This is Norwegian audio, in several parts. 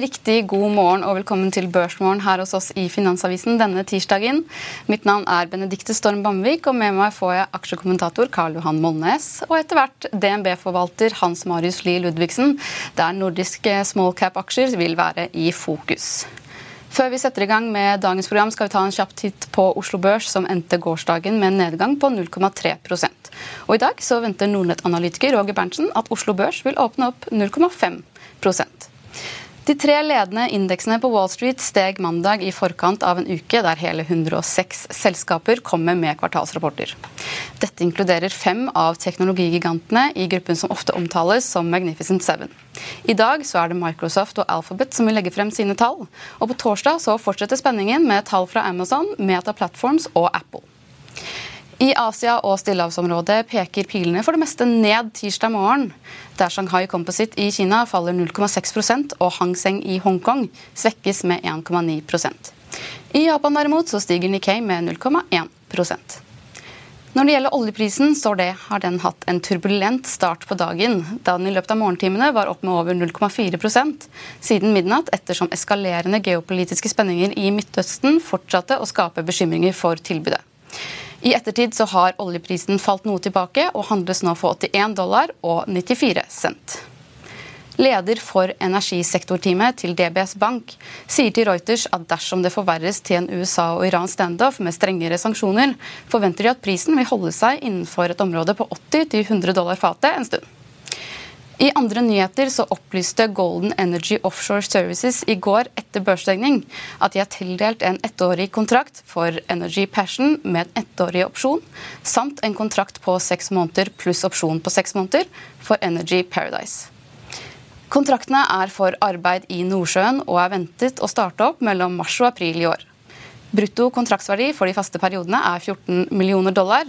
Riktig god morgen og velkommen til Børsmorgen her hos oss i Finansavisen denne tirsdagen. Mitt navn er Benedikte Storm Bamvik, og med meg får jeg aksjekommentator Karl Johan Molnes og etter hvert DNB-forvalter Hans Marius Lie Ludvigsen, der nordiske small cap-aksjer vil være i fokus. Før vi setter i gang med dagens program, skal vi ta en kjapp titt på Oslo Børs, som endte gårsdagen med en nedgang på 0,3 Og I dag så venter Nordnett-analytiker Roger Berntsen at Oslo Børs vil åpne opp 0,5 de tre ledende indeksene på Wall Street steg mandag i forkant av en uke der hele 106 selskaper kommer med kvartalsrapporter. Dette inkluderer fem av teknologigigantene i gruppen som ofte omtales som Magnificent Seven. I dag så er det Microsoft og Alphabet som vil legge frem sine tall. Og på torsdag så fortsetter spenningen med tall fra Amazon, Meta Platforms og Apple. I Asia og stillehavsområdet peker pilene for det meste ned tirsdag morgen. Der Shanghai Composite i Kina faller 0,6% og Hang Seng i Hongkong svekkes med 1,9% I Japan derimot så stiger Nikkei med 0,1% når det gjelder oljeprisen, så det, har den hatt en turbulent start på dagen, da den i løpet av morgentimene var opp med over 0,4% siden midnatt, ettersom eskalerende geopolitiske spenninger i Midtøsten fortsatte å skape bekymringer for tilbudet. I ettertid så har oljeprisen falt noe tilbake og handles nå for 81 dollar og 94 cent. Leder for energisektorteamet til DBS Bank sier til Reuters at dersom det forverres til en USA og Iran standoff med strengere sanksjoner, forventer de at prisen vil holde seg innenfor et område på 80-100 dollar fatet en stund. I andre nyheter så opplyste Golden Energy Offshore Services i går etter børsstengning at de har tildelt en ettårig kontrakt for Energy Passion med en ettårig opsjon, samt en kontrakt på seks måneder pluss opsjon på seks måneder for Energy Paradise. Kontraktene er for arbeid i Nordsjøen og er ventet å starte opp mellom mars og april i år. Brutto kontraktsverdi for de faste periodene er 14 millioner dollar,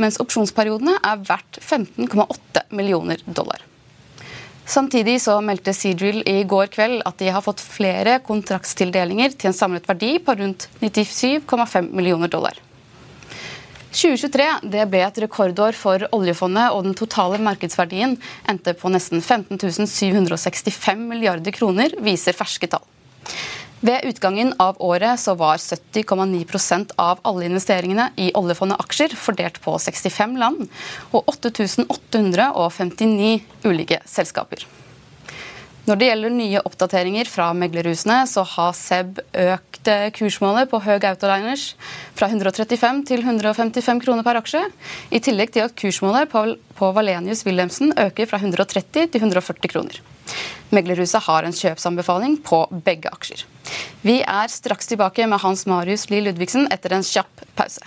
mens opsjonsperiodene er verdt 15,8 millioner dollar. Samtidig så meldte Seadrill i går kveld at de har fått flere kontraktstildelinger til en samlet verdi på rundt 97,5 millioner dollar. 2023 det ble et rekordår for oljefondet, og den totale markedsverdien endte på nesten 15 765 milliarder kroner, viser ferske tall. Ved utgangen av året så var 70,9% av alle investeringene i oljefondet aksjer fordelt på 65 land og 8859 ulike selskaper. Når det gjelder nye oppdateringer fra meglerhusene, så har SEB økt kursmålet på Høg Autoliners fra 135 til 155 kroner per aksje, i tillegg til at kursmålet på Valenius Wilhelmsen øker fra 130 til 140 kroner. Meglerhuset har en kjøpsanbefaling på begge aksjer. Vi er straks tilbake med Hans Marius Lie Ludvigsen etter en kjapp pause.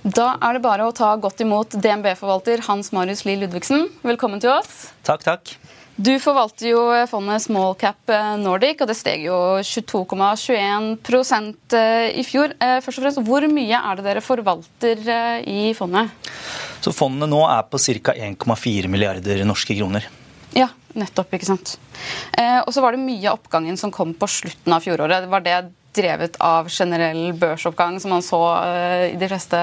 Da er det bare å ta godt imot DNB-forvalter Hans Marius Lie Ludvigsen. Velkommen til oss. Takk, takk. Du forvalter jo fondet Small Cap eh, Nordic, og det steg jo 22,21 eh, i fjor. Eh, først og fremst, Hvor mye er det dere forvalter i fondet? Så Fondet nå er på ca. 1,4 milliarder norske kroner. Ja, nettopp. ikke sant. Og så var det mye av oppgangen som kom på slutten av fjoråret. Var det drevet av generell børsoppgang som man så uh, i de fleste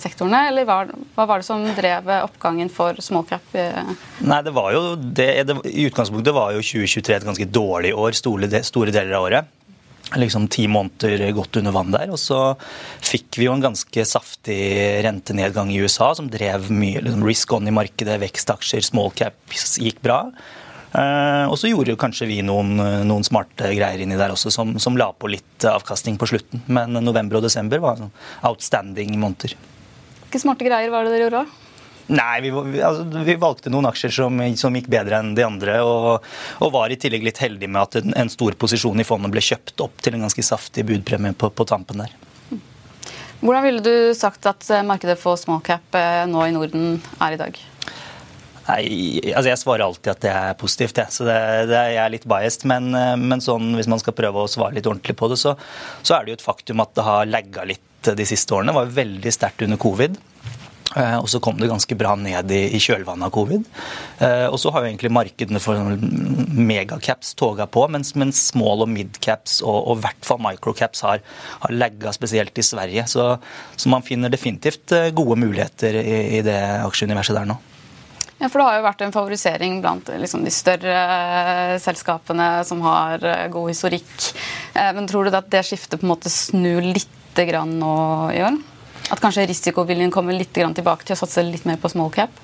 sektorene, eller hva, var det som drev oppgangen for smallcap? Nei, det var jo det, det, I utgangspunktet var jo 2023 et ganske dårlig år store, store deler av året. Liksom ti måneder godt under vann der. Og så fikk vi jo en ganske saftig rentenedgang i USA som drev mye liksom risk on i markedet, vekstaksjer, small caps gikk bra. Eh, og så gjorde kanskje vi noen, noen, smarte greier inni der også, som, som, la på litt avkastning på slutten. Men november og desember var sånn outstanding måneder. Hvilke smarte greier var det dere gjorde da? Nei, vi, altså, vi, valgte noen aksjer som, som, gikk bedre enn de andre. Og, og, var i tillegg litt heldige med at en, en, stor posisjon i fondet ble kjøpt opp til en ganske saftig budpremie på, på tampen der. Hvordan ville du sagt at markedet for small cap eh, nå i Norden er i dag? Nei, altså Jeg svarer alltid at det er positivt, jeg. så det, det, jeg er litt biased. Men, eh, men sånn, hvis man skal prøve å svare litt ordentlig på det, så, så er det jo et faktum at det har lagga litt de siste årene. Det var veldig sterkt under covid. Eh, og så kom det ganske bra ned i, kjølvannet av covid. Eh, og så har jo egentlig markedene for megacaps toga på, mens, mens small og midcaps og i hvert fall microcaps har, har lagga spesielt i Sverige. Så, så, man finner definitivt gode muligheter i, i det aksjeuniverset der nå. Ja, for Det har jo vært en favorisering blant liksom, de større uh, selskapene som har uh, god historikk. Uh, men tror du at det skiftet på en måte snur litt grann nå i år? At kanskje risikoviljen kommer litt grann tilbake til å satse litt mer på small cap?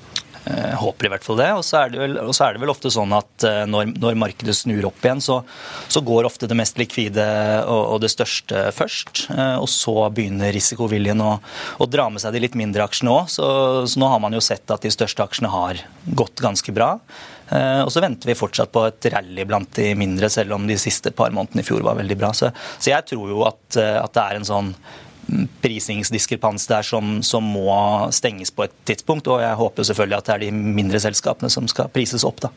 Eh, håper i hvert fall det. Og så er det vel, er det vel ofte sånn at eh, når, når, markedet snur opp igjen, så, så, går ofte det mest likvide og, og, det største først. Eh, og så begynner risikoviljen å, å dra med seg de litt mindre aksjene òg. Så, så, nå har man jo sett at de største aksjene har gått ganske bra. Og så venter vi fortsatt på et rally blant de mindre, selv om de siste par månedene i fjor var veldig bra. Så, så jeg tror jo at, at det er en sånn prisingsdiskrepans der som, som, må stenges på et tidspunkt. Og jeg håper selvfølgelig at det er de mindre selskapene som skal prises opp. da.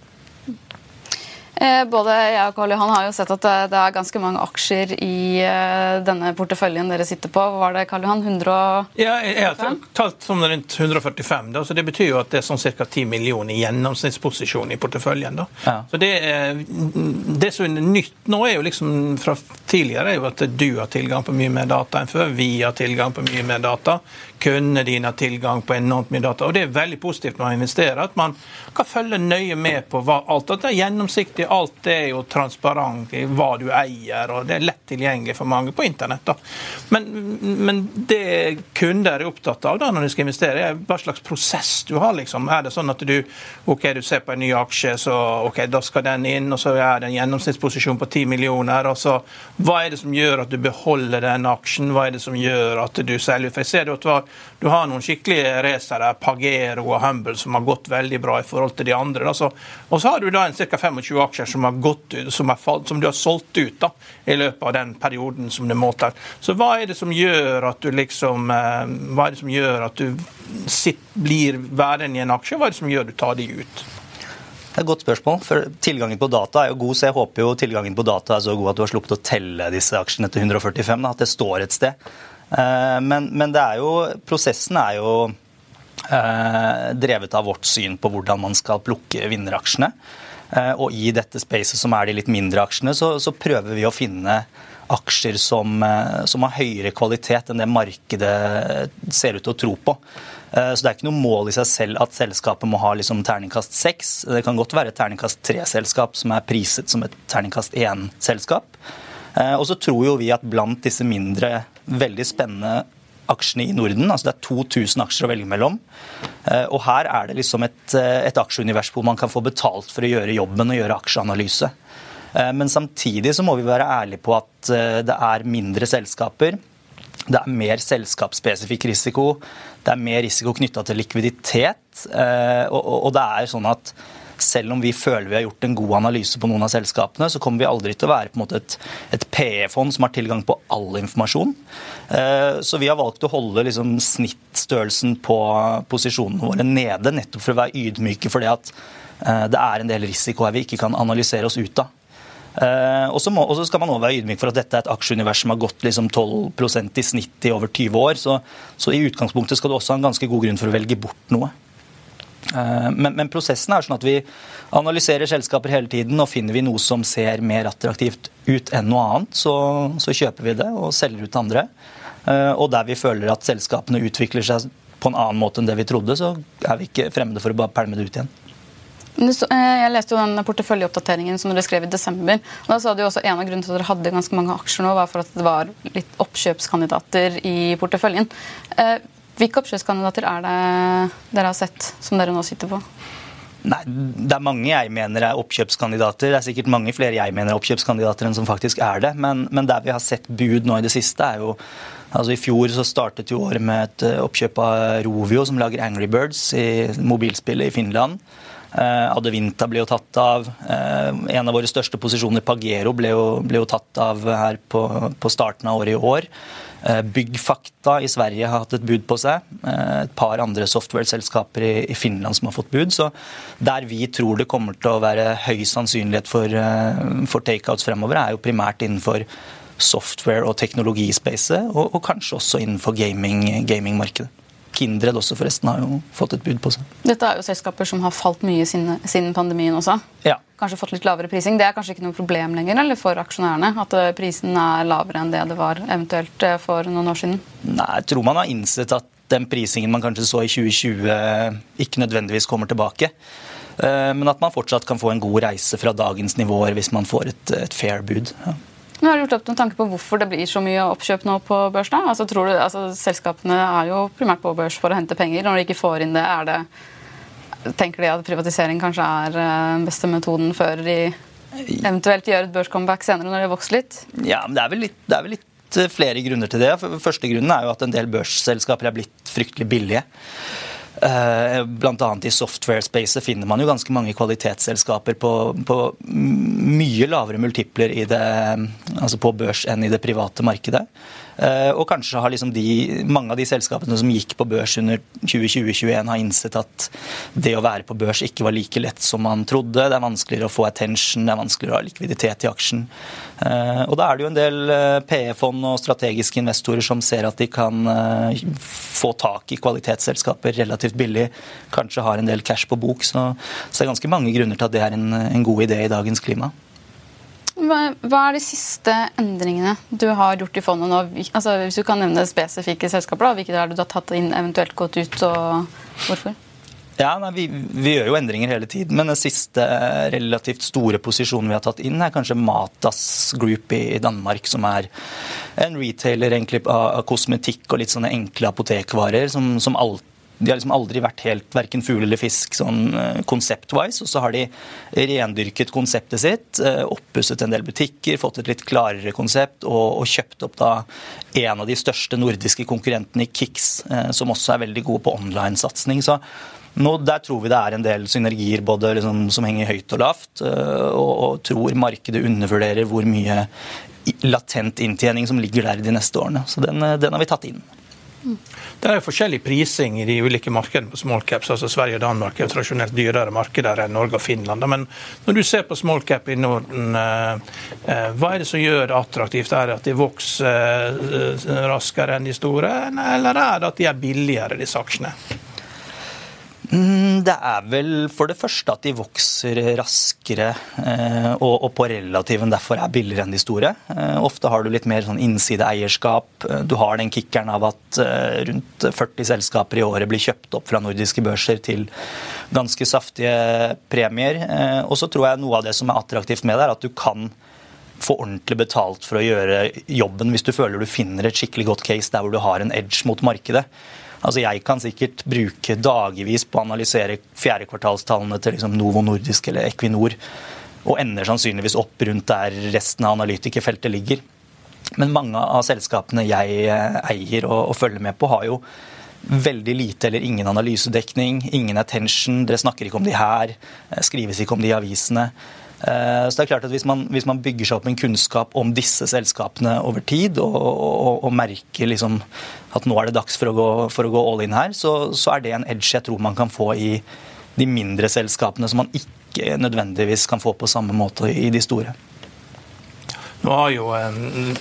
Eh, både jeg og Karl Johan har jo sett at det er ganske mange aksjer i eh, denne porteføljen dere sitter på. Hva var det, Karl Johan? 145? Ja, jeg har talt som rundt 145. Da, så Det betyr jo at det er sånn ca. 10 millioner i gjennomsnittsposisjon i porteføljen. da. Ja. Så det, det, som er nytt nå, er jo liksom fra tidligere er jo at du har tilgang på mye mer data enn før. Vi har tilgang på mye mer data. Kundene dine har tilgang på enormt mye data. Og det er veldig positivt når man investerer, at man kan følge nøye med på hva alt at det er gjennomsiktig alt er jo transparent i hva du eier, og det er lett tilgjengelig for mange på internett. Men, men, det kunder er opptatt av da, når de skal investere, er hva slags prosess du har. liksom. Er det sånn at du ok, du ser på en ny aksje, så ok, da skal den inn, og så er det en gjennomsnittsposisjon på 10 millioner. og så Hva er det som gjør at du beholder den aksjen? Hva er det som gjør at du selger? For jeg ser at du har, du har noen skikkelige racere, Pagero og Humble, som har gått veldig bra i forhold til de andre. Da. Og så har du da en ca. 25 aksjer som har gått som, falt, som du har solgt ut da, i løpet av den perioden som det til. Så hva er det som gjør at du liksom eh, Hva er det som gjør at du sitt, blir værende i en aksje? Hva er det som gjør du tar de ut? Det er et godt spørsmål. for Tilgangen på data er jo god, så jeg håper jo tilgangen på data er så god at du har sluppet å telle disse aksjene til 145. Da, at det står et sted. Eh, men, men er jo, prosessen er jo eh, drevet av vårt syn på hvordan man skal plukke vinneraksjene. Eh, og i dette spacet som er de litt mindre aksjene, så, så prøver vi å finne aksjer som, som, har høyere kvalitet enn det markedet ser ut til å tro på. Så det er ikke noe mål i seg selv at selskapet må ha liksom terningkast seks. Det kan godt være et terningkast tre-selskap som er priset som et terningkast én-selskap. Og så tror jo vi at blant disse mindre veldig spennende aksjene i Norden. altså Det er 2000 aksjer å velge mellom. Eh, og her er det liksom et, eh, et aksjeunivers hvor man kan få betalt for å gjøre jobben og gjøre aksjeanalyse. Eh, men samtidig så må vi være ærlige på at det er mindre selskaper. Det er mer selskapsspesifikk risiko. Det er mer risiko knytta til likviditet. Og det er sånn at selv om vi føler vi har gjort en god analyse på noen av selskapene, så kommer vi aldri til å være på en måte et, et PE-fond som har tilgang på all informasjon. Eh, så vi har valgt å holde liksom snittstørrelsen på posisjonene våre nede, nettopp for å være ydmyke for det at eh, det er en del risiko her vi ikke kan analysere oss ut av. Uh, og så skal man også være ydmyk for at dette er et aksjeunivers som har gått liksom 12% i snitt i over 20 år. Så, så, i utgangspunktet skal du også ha en ganske god grunn for å velge bort noe. Eh, men, men, prosessen er sånn at vi analyserer selskaper hele tiden, og finner vi noe som ser mer attraktivt ut enn noe annet, så, så kjøper vi det og selger ut andre. Eh, og der vi føler at selskapene utvikler seg på en annen måte enn det vi trodde, så er vi ikke fremmede for å bare pælme det ut igjen. Eh, jeg leste jo den porteføljeoppdateringen som dere skrev i desember. og da sa du også En av grunnene til at dere hadde ganske mange aksjer nå, var for at det var litt oppkjøpskandidater i porteføljen. Hvilke oppkjøpskandidater er det dere har sett, som dere nå sitter på? Nei, Det er mange jeg mener er oppkjøpskandidater. Det er sikkert mange flere jeg mener er oppkjøpskandidater enn som faktisk er det. Men, men der vi har sett bud nå i det siste, er jo altså I fjor så startet jo året med et eh, oppkjøp av Rovio, som lager Angry Birds i mobilspillet i Finland. Uh, Adevinta ble jo tatt av. Uh, en av våre største posisjoner, Pagero, ble jo, ble jo tatt av her på, på starten av året i år. Eh, Byggfakta i Sverige har hatt et bud på seg. Eh, et par andre software-selskaper i Finland som har fått bud. Så der vi tror det kommer til å være høy sannsynlighet for, eh, for takeouts fremover, er jo primært innenfor software- og teknologispacet, og, og kanskje også innenfor gaming, gamingmarkedet. Kindred også forresten har jo fått et bud på seg. Dette er jo selskaper som har falt mye siden, siden pandemien også. Ja. Kanskje fått litt lavere prising. Det er kanskje ikke noe problem lenger eller for aksjonærene? At eh, prisen er lavere enn det det var eventuelt eh, for noen år siden? Nei, jeg tror man har innsett at den prisingen man kanskje så i 2020 ikke nødvendigvis kommer tilbake. Eh, men at man fortsatt kan få en god reise fra dagens nivåer hvis man får et, et fair bud. Ja. Men har du gjort opp noen tanke på hvorfor det blir så mye oppkjøp nå på børs? da? Altså, tror du, altså, Selskapene er jo primært på børs for å hente penger. Når de ikke får inn det, er det Tenker de at privatisering kanskje er eh, den beste metoden før de eventuelt gjør et børscomeback senere når de har vokst litt? Ja, men det er vel litt, det er vel litt eh, flere grunner til det. Første grunnen er jo at en del børsselskaper er blitt fryktelig billige. Eh, Bl.a. i software-spacet finner man jo ganske mange kvalitetsselskaper på, på mye lavere multipler det, altså på børs enn i det private markedet. Eh, og kanskje har liksom de, mange av de selskapene som gikk på børs under 2020-2021, har innsett at det å være på børs ikke var like lett som man trodde. Det er vanskeligere å få attention, det er vanskeligere å ha likviditet i aksjen. Eh, og da er det jo en del eh, PE-fond og strategiske investorer som ser at de kan få tak i kvalitetsselskaper relativt billig, kanskje har en del cash på bok. Så, så det er ganske mange grunner til at det er en, en god idé i dagens klima. Hva er de siste endringene du har gjort i fondet nå? Altså, hvis du kan nevne spesifikke selskaper, da, hvilke det du har tatt inn, eventuelt gått ut, og hvorfor? Ja, nei, vi, vi, gjør jo endringer hele tiden, men den siste relativt store posisjonen vi har tatt inn, er kanskje Matas Group i Danmark, som er en retailer egentlig av kosmetikk og litt sånne enkle apotekvarer som, som alltid de har liksom aldri vært helt verken fugl eller fisk sånn konsept-wise. Eh, og så har de rendyrket konseptet sitt, eh, oppusset en del butikker, fått et litt klarere konsept og, og kjøpt opp da en av de største nordiske konkurrentene i Kix, eh, som også er veldig gode på online-satsing. Så Nå, Der tror vi det er en del synergier både liksom, som henger høyt og lavt, og, og tror markedet undervurderer hvor mye latent inntjening som ligger der de neste årene. Så den, den har vi tatt inn. Det er forskjellig prising i de ulike markedene på small caps. altså Sverige og Danmark er jo tradisjonelt dyrere markeder enn Norge og Finland. Men når du ser på small cap i Norden, eh, eh, hva er det som gjør det attraktivt? Er det at de vokser eh, raskere enn de store, eller er det at de er billigere, disse aksjene? Mm, det er vel for det første at de vokser raskere eh, og, på relativen derfor er billigere enn de store. Eh, ofte har du litt mer sånn innsideeierskap. Eh, du har den kickeren av at rundt 40 selskaper i året blir kjøpt opp fra nordiske børser til ganske saftige premier. Og så tror jeg noe av det som er attraktivt med det, er at du kan få ordentlig betalt for å gjøre jobben hvis du føler du finner et skikkelig godt case der hvor du har en edge mot markedet. Altså Jeg kan sikkert bruke dagevis på å analysere fjerdekvartalstallene til liksom Novo Nordisk eller Equinor, og ender sannsynligvis opp rundt der resten av analytikerfeltet ligger. Men mange av selskapene jeg eh, eier og, og følger med på, har jo veldig lite eller ingen analysedekning, ingen attention. Dere snakker ikke om de her, eh, skrives ikke om de i avisene. Eh, så det er klart at hvis man, hvis man, bygger seg opp en kunnskap om disse selskapene over tid, og, og, og merker liksom at nå er det dags for å gå, for å gå all in her, så, så, er det en edge jeg tror man kan få i de mindre selskapene som man ikke nødvendigvis kan få på samme måte i de store. Nå har jo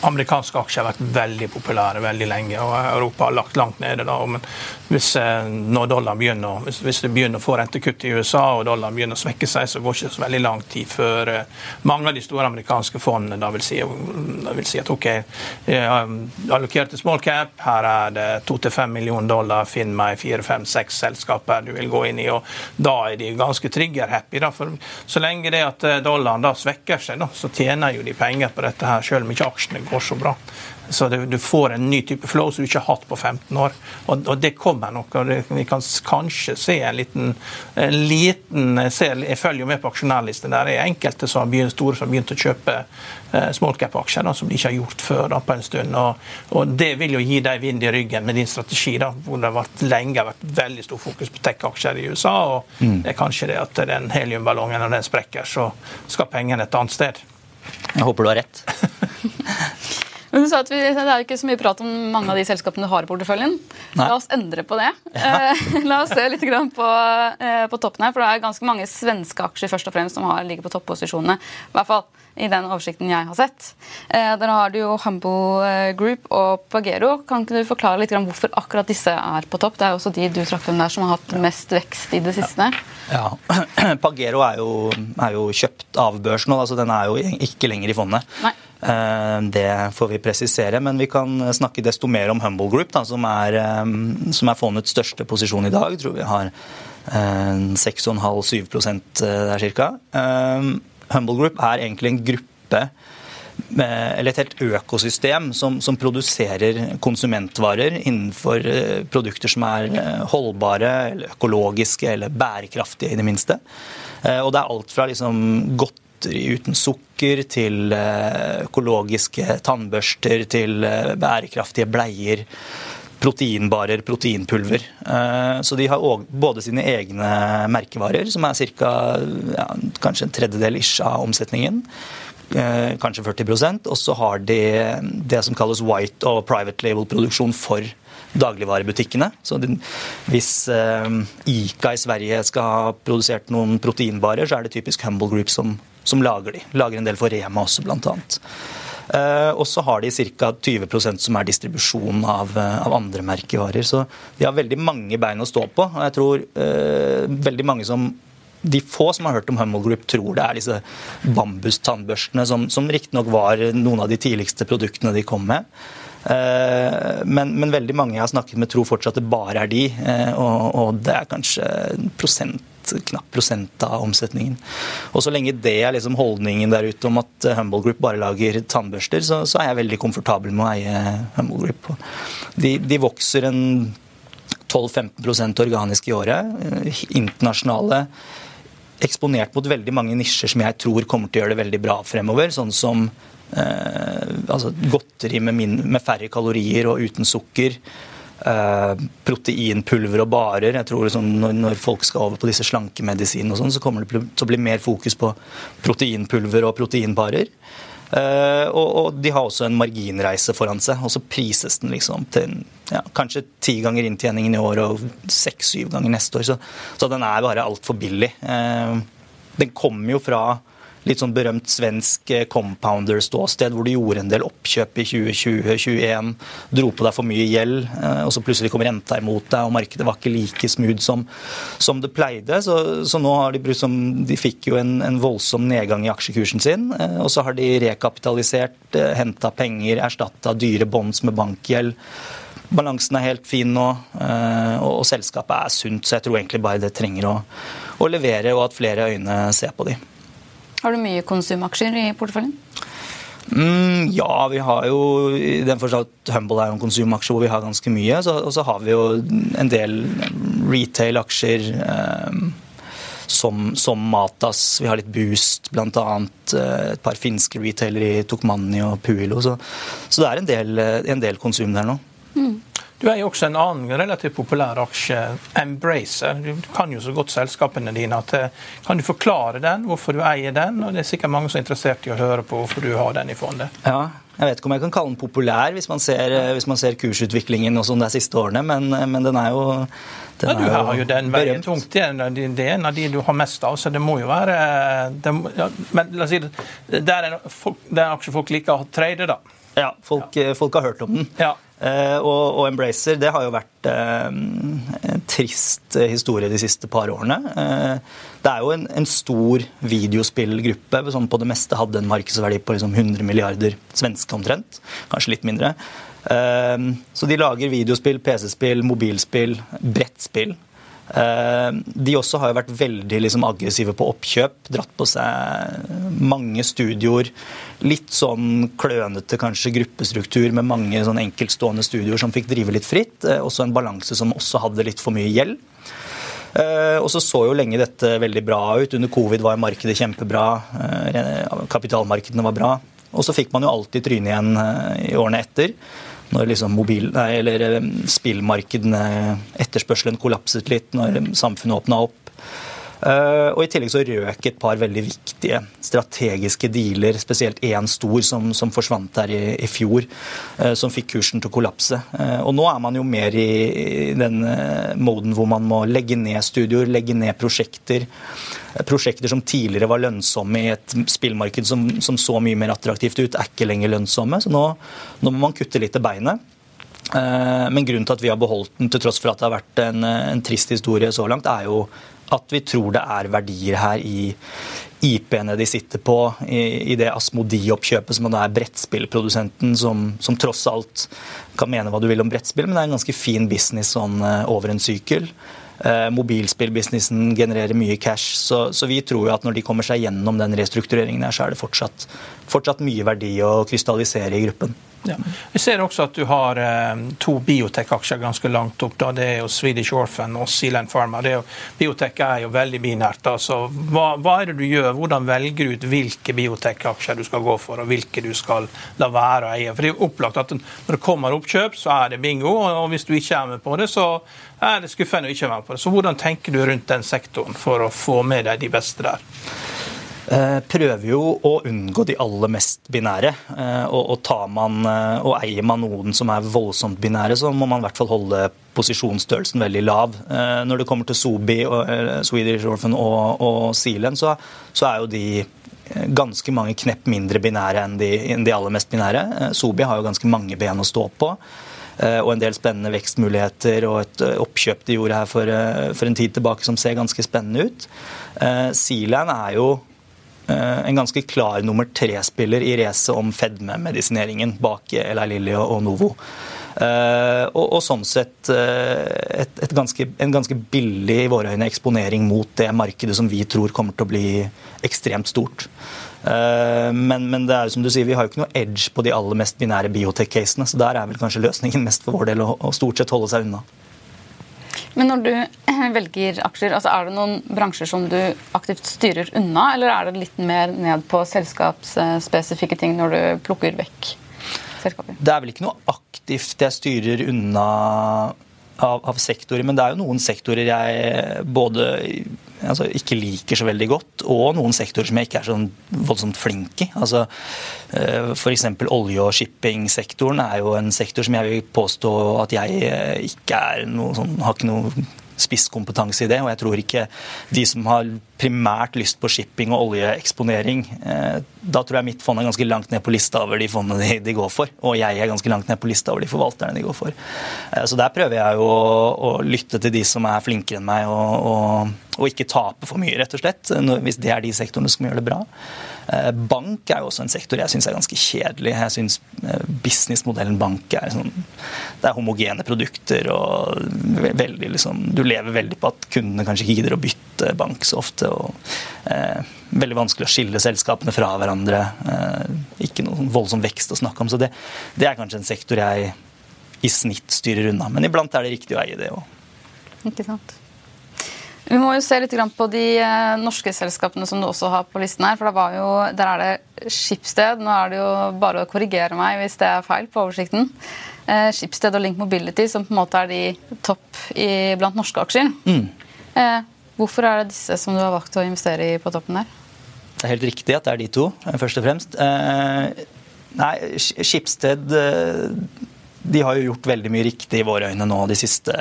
amerikanske aksjer vært veldig populære veldig lenge, og Europa har lagt langt nede. da, men hvis, eh, når begynner, hvis, hvis det begynner å få rentekutt i USA og dollaren begynner å svekke seg, så går det ikke så veldig lang tid før eh, mange av de store amerikanske fondene da vil si, da vil si at OK, til small cap, her er det 2-5 millioner dollar, finn meg fire-fem-seks selskaper du vil gå inn i. og Da er de ganske trigger-happy. for Så lenge det at eh, dollaren da svekker seg, da, så tjener jo de penger på det dette her, selv om ikke aksjene går så bra. Så du får en ny type flow som du ikke har hatt på 15 år. Og, det kommer nok. og Vi kan kanskje se en liten, en liten Jeg følger jo med på aksjonærlisten. Der er enkelte som har begynt, store som har begynt å kjøpe eh, smallcap-aksjer som de ikke har gjort før da, på en stund. Og, og Det vil jo gi deg vind i ryggen med din strategi, da, hvor det har vært, lenge har vært veldig stor fokus på tech-aksjer i USA. og mm. Det er kanskje det at den heliumballongen når den sprekker, så skal pengene et annet sted. Jeg håper du har rett. Men du sa at vi, Det er ikke så mye prat om mange av de selskapene du har i porteføljen. Nei. La oss endre på det. Ja. Eh, la oss se litt på, eh, på, toppen her. For det er ganske mange svenske aksjer først og fremst som har, ligger på topposisjonene. I hvert fall i den oversikten jeg har sett. Eh, der har du jo Humble eh, Group og Pagero. Kan ikke du forklare litt hvorfor akkurat disse er på topp? Det er jo også de du trakk frem der som har hatt mest vekst i det siste. Ja, ja. Pagero er jo, er jo, kjøpt av børs nå, altså den er jo ikke lenger i fondet. Nei. Eh, det får vi presisere, men vi kan snakke desto mer om Humble Group, da, som, er, som er fondets største posisjon i dag. Jeg tror vi har 6,5-7 der ca. Humble Group er egentlig en gruppe eller et helt økosystem som, som, produserer konsumentvarer innenfor eh, produkter som er eh, holdbare, eller økologiske eller bærekraftige, i det minste. Eh, og det er alt fra liksom godteri uten sukker til økologiske tannbørster til bærekraftige bleier proteinbarer, proteinpulver. Eh, så de har både sine egne merkevarer, som er cirka, Ja, kanskje en tredjedel ish av omsetningen. Eh, kanskje 40% Og så har de det som kalles white og private label-produksjon for dagligvarebutikkene. Så hvis eh, Ica i Sverige skal ha produsert noen proteinbarer, så er det typisk Humble Group som, som lager de. Lager en del for Rema også, blant annet. Eh, og så har de ca. 20% som er distribusjon av, eh, av, andre merkevarer. Så de har veldig mange bein å stå på. Og jeg tror eh, veldig mange som de få som har hørt om Hummel Group, tror det er disse bambustannbørstene, som, som riktignok var noen av de tidligste produktene de kom med. Men, men, veldig mange jeg har snakket med, tror fortsatt det bare er de. Og, og det er kanskje prosent knapp prosent av omsetningen. Og Så lenge det er liksom holdningen der ute om at Humble Group bare lager tannbørster, så, så er jeg veldig komfortabel med å eie Humble Group. De, de vokser en 12-15 organisk i året. Internasjonale. Eksponert mot veldig mange nisjer som jeg tror kommer til å gjøre det veldig bra fremover. Sånn som eh, altså godteri med, min, med færre kalorier og uten sukker. Uh, proteinpulver og barer. Jeg tror sånn, når, når, folk skal over på disse slankemedisinene, og sånn, så kommer det til å bli mer fokus på proteinpulver og proteinbarer. Uh, og, og, de har også en marginreise foran seg, og så prises den liksom til ja, kanskje ti ganger inntjeningen i år og seks-syv ganger neste år. Så, så den er bare altfor billig. Uh, den kommer jo fra litt sånn berømt svensk eh, compounder-ståsted, hvor du gjorde en del oppkjøp i 2020-2021, dro på deg for mye gjeld, eh, og så plutselig kom renta imot deg, og markedet var ikke like smooth som, som det pleide. Så, så, nå har de brukt som De fikk jo en, en, voldsom nedgang i aksjekursen sin, eh, og så har de rekapitalisert, henta penger, erstatta dyre bonds med bankgjeld. Balansen er helt fin nå, og, og selskapet er sunt, så jeg tror egentlig bare det trenger å, å levere, og at flere øyne ser på de. Har du mye konsumaksjer i porteføljen? Mm, ja, vi har jo i den forstand at Humble er jo en konsumaksje hvor vi har ganske mye. Så, og så har vi jo en del retail-aksjer eh, som, som, Matas. Vi har litt Boost, bl.a. Eh, et par finske retailere i Tokmanni og Puilo. Så, så det er en del, en del konsum der nå. Mm. Du er jo også en annen relativt populær aksje, Embracer. Du kan jo så godt selskapene dine. at eh, Kan du forklare den, hvorfor du eier den? Og Det er sikkert mange som er interessert i å høre på hvorfor du har den i fondet. Ja, jeg vet ikke om jeg kan kalle den populær hvis man ser, eh, hvis man ser kursutviklingen og sånn de siste årene, men, eh, men den er jo den ja, Du har jo den veien tungt. Det er en av de du har mest av, så det må jo være det, ja, Men la oss si det, er det er en aksje folk liker å trade, da. Ja, folk, ja. folk har hørt om den. Ja. Eh, og, og, Embracer det har jo vært eh, en trist historie de siste par årene. Eh, det er jo en, en stor videospillgruppe som på det meste hadde en markedsverdi på liksom 100 milliarder svenske omtrent. Kanskje litt mindre. Så de lager videospill, PC-spill, mobilspill, brettspill. Eh, de også har jo vært veldig liksom, aggressive på oppkjøp. Dratt på seg mange studioer. Litt sånn klønete kanskje gruppestruktur med mange sånn enkeltstående studioer som fikk drive litt fritt. Eh, også en balanse som også hadde litt for mye gjeld. Eh, og så så jo lenge dette veldig bra ut. Under covid var markedet kjempebra. Kapitalmarkedene var bra. Og så fikk man jo alltid trynet igjen i årene etter når liksom mobil, nei, eller eh, spillmarkedene, etterspørselen kollapset litt når samfunnet åpna opp. Uh, og I tillegg så røk et par veldig viktige strategiske dealer, spesielt én stor som, som, forsvant der i, i fjor, uh, som fikk kursen til å kollapse. Og Nå er man jo mer i den moden hvor man må legge ned studioer, legge ned prosjekter prosjekter som tidligere var lønnsomme i et spillmarked som, som så mye mer attraktivt ut, er ikke lenger lønnsomme. Så nå, nå må man kutte litt til beinet. Eh, men grunnen til at vi har beholdt den, til tross for at det har vært en, en trist historie så langt, er jo at vi tror det er verdier her i IP-ene de sitter på, i, i det Asmodi-oppkjøpet, som er brettspillprodusenten, som, som, tross alt kan mene hva du vil om brettspill, men det er en ganske fin business sånn eh, over en sykkel. Eh, mobilspillbusinessen genererer mye cash. Så, så, vi tror jo at når de kommer seg gjennom den restruktureringen, her, så er det fortsatt, fortsatt mye verdi å krystallisere i gruppen. Ja. Vi ser også at du har eh, to biotek-aksjer ganske langt opp. Da. Det er jo Swedish Orphan og Sealand Pharma. Er jo, biotek er jo veldig binært. Altså, hva, hva, er det du gjør? Hvordan velger du ut hvilke biotek-aksjer du skal gå for, og hvilke du skal la være å eie? For det er jo opplagt at Når det kommer oppkjøp, så er det bingo. Og hvis du ikke er med på det, så er det skuffende å ikke være med på det. Så hvordan tenker du rundt den sektoren for å få med deg de beste der? Eh, prøver jo å unngå de aller mest binære. Og, og, tar man, eh, og eier man noen som er voldsomt binære, så må man i hvert fall holde posisjonsstørrelsen veldig lav. Når det kommer til Sobi, Swedish Orphan og, og Sealand, så, så, er jo de ganske mange knepp mindre binære enn de, enn de aller mest binære. Sobi har jo ganske mange ben å stå på og en del spennende vekstmuligheter og et oppkjøp de gjorde her for, for en tid tilbake som ser ganske spennende ut. Sealand er jo Eh, en ganske klar nummer tre-spiller i racet om fedmemedisineringen bak Eli Lilly og Novo. Uh, og, og, sånn sett uh, et, et ganske, en ganske billig i våre øyne eksponering mot det markedet som vi tror kommer til å bli ekstremt stort. Uh, men, men, det er jo som du sier, vi har jo ikke noe edge på de aller mest binære biotech-casene, så der er vel kanskje løsningen mest for vår del å, å stort sett holde seg unna. Men når du velger aksjer, altså er det noen bransjer som du aktivt styrer unna, eller er det litt mer ned på selskapsspesifikke ting når du plukker vekk? selskaper? Det er vel ikke noe aktivt jeg styrer unna av, av, sektorer, men det er jo noen sektorer jeg både altså, ikke liker så veldig godt, og noen sektorer som jeg ikke er sånn voldsomt flink i. Altså, eh, F.eks. olje- og shippingsektoren er jo en sektor som jeg vil påstå at jeg eh, ikke er noe sånn, har ikke noe spisskompetanse i det. Og jeg tror ikke de som har primært lyst på shipping og oljeeksponering, eh, da tror jeg mitt fond er ganske langt ned på lista over de fondene de, går for. Og jeg er ganske langt ned på lista over de forvalterne de går for. Eh, så der prøver jeg jo å, å, lytte til de som er flinkere enn meg, og, og, og, ikke tape for mye, rett og slett. Hvis det er de sektorene som gjør det bra. Eh, bank er jo også en sektor jeg syns er ganske kjedelig. Jeg syns businessmodellen bank er sånn Det er homogene produkter og veldig liksom Du lever veldig på at kundene kanskje ikke gidder å bytte bank så ofte og eh, veldig vanskelig å skille selskapene fra hverandre. Eh, ikke noen voldsom vekst å snakke om. Så det, det, er kanskje en sektor jeg i snitt styrer unna. Men iblant er det riktig å eie det òg. Ikke sant. Vi må jo se litt på de eh, norske selskapene som du også har på listen her. for jo, Der er det Skipsted. Nå er det jo bare å korrigere meg hvis det er feil på oversikten. Eh, Skipsted og Link Mobility som på en måte er de topp i, blant norske aksjer. Mm. Hvorfor er det disse som du har valgt å investere i på toppen der? Det er helt riktig at det er de to, eh, først og fremst. Eh, nei, Skipsted eh, de har jo gjort veldig mye riktig i våre øyne nå de siste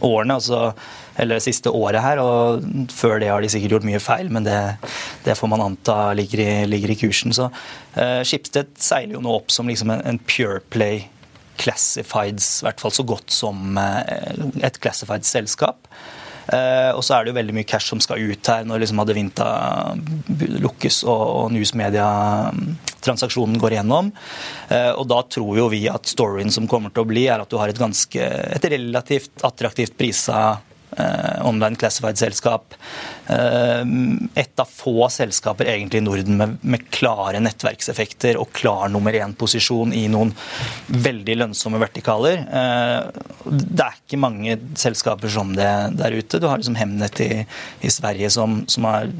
årene. altså eller det siste året her, og Før det har de sikkert gjort mye feil, men det, det får man anta ligger i, ligger i kursen. Så Skipsted seiler jo nå opp som liksom en, en pure play classifieds, i hvert fall så godt som et classified selskap. Eh, og så er det jo veldig mye cash som skal ut her når liksom Adevinta lukkes og, og Newsmedia-transaksjonen går igjennom. Eh, og da tror jo vi at storyen som kommer til å bli, er at du har et ganske et relativt attraktivt prisa Eh, online classified-selskap. Eh, et av få selskaper egentlig i Norden med, med klare nettverkseffekter og klar nummer én-posisjon i noen veldig lønnsomme vertikaler. Eh, det er ikke mange selskaper som det der ute. Du har liksom Hemnet i, i Sverige som, som har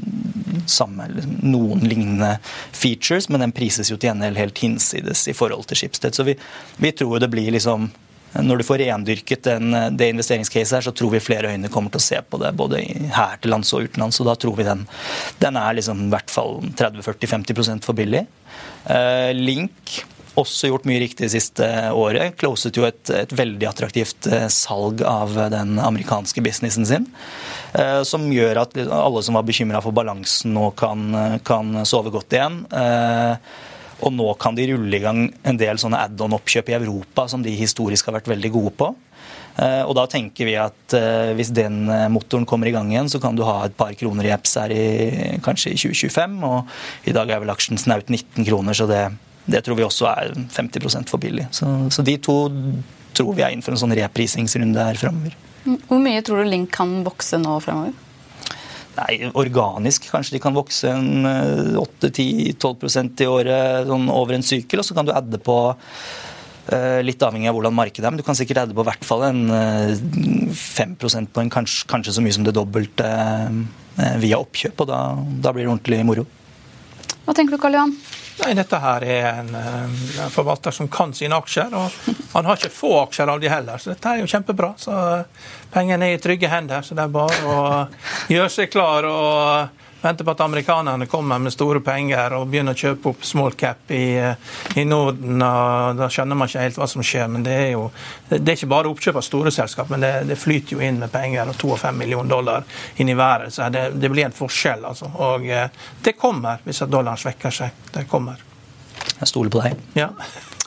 samme, noen lignende features, men den prises jo til gjengjeld helt hinsides i forhold til Schibsted. Så vi, vi tror det blir liksom når du får rendyrket den, det investeringscaset her, så tror vi flere øyne kommer til å se på det både her til lands og utenlands. Og da tror vi den, den er liksom i hvert fall 30-40-50% for billig. Uh, Link også gjort mye riktig det siste året. Closet jo et, et veldig attraktivt uh, salg av den amerikanske businessen sin. Som gjør at alle som var bekymra for balansen nå kan, kan sove godt igjen. Og nå kan de rulle i gang en del sånne add-on-oppkjøp i Europa som de historisk har vært veldig gode på. Eh, og da tenker vi at eh, hvis den eh, motoren kommer i gang igjen, så kan du ha et par kroner i apps her i, kanskje i 2025. Og i dag er vel aksjen snaut 19 kroner, så det, det, tror vi også er 50% for billig. Så, så, de to tror vi er inn for en sånn reprisingsrunde her framover. Hvor mye tror du Link kan vokse nå fremover? Nei, Organisk kanskje de kan vokse en 8-10-12 eh, i året sånn over en sykkel. Og så kan du adde på eh, Litt avhengig av hvordan markedet er, men du kan sikkert adde på hvert fall en 5 eh, på en kanskje, kanskje, så mye som det dobbelte via oppkjøp. Og da, da blir det ordentlig moro. Hva tenker du, Karl Johan? Nei, Dette her er en, en, forvalter som kan sine aksjer. og Han har ikke få aksjer av de heller, så dette er jo kjempebra. så Pengene er i trygge hender, så det er bare å gjøre seg klar og vente på at amerikanerne kommer med store penger og begynner å kjøpe opp small cap i, i Norden. og Da skjønner man ikke helt hva som skjer. Men det er jo det er ikke bare oppkjøp av store selskap, men det, det flyter jo inn med penger. og 2 og 5 millioner dollar inn i været. Så det, det blir en forskjell. altså. Og eh, det kommer hvis at dollaren svekker seg. Det kommer. Jeg stoler på deg. Ja.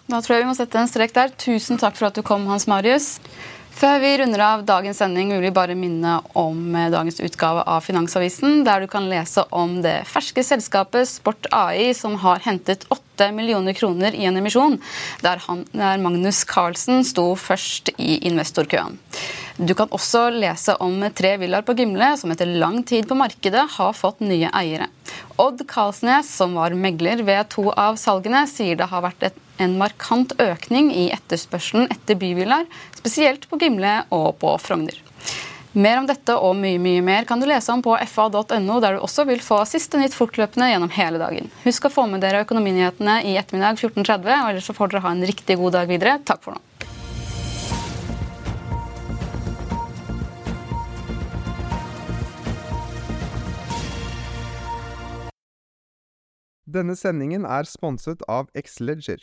Da tror jeg vi må sette en strek der. Tusen takk for at du kom, Hans Marius. Før vi runder av dagens sending, vil vi bare minne om eh, dagens utgave av Finansavisen, der du kan lese om det ferske selskapet Sport AI, som har hentet 8 millioner kroner i en emisjon, der, han, der Magnus Carlsen sto først i investorkøen. Du kan også lese om tre villaer på Gimle som etter lang tid på markedet har fått nye eiere. Odd Karlsnes, som var megler ved to av salgene, sier det har vært et en markant økning i etterspørselen etter byvillaer, spesielt på Gimle og på Frogner. Mer om dette og mye mye mer kan du lese om på fa.no, der du også vil få siste nytt fortløpende gjennom hele dagen. Husk å få med dere økonominyhetene i ettermiddag 14.30, og ellers så får dere ha en riktig god dag videre. Takk for nå. Denne sendingen er sponset av Xleger.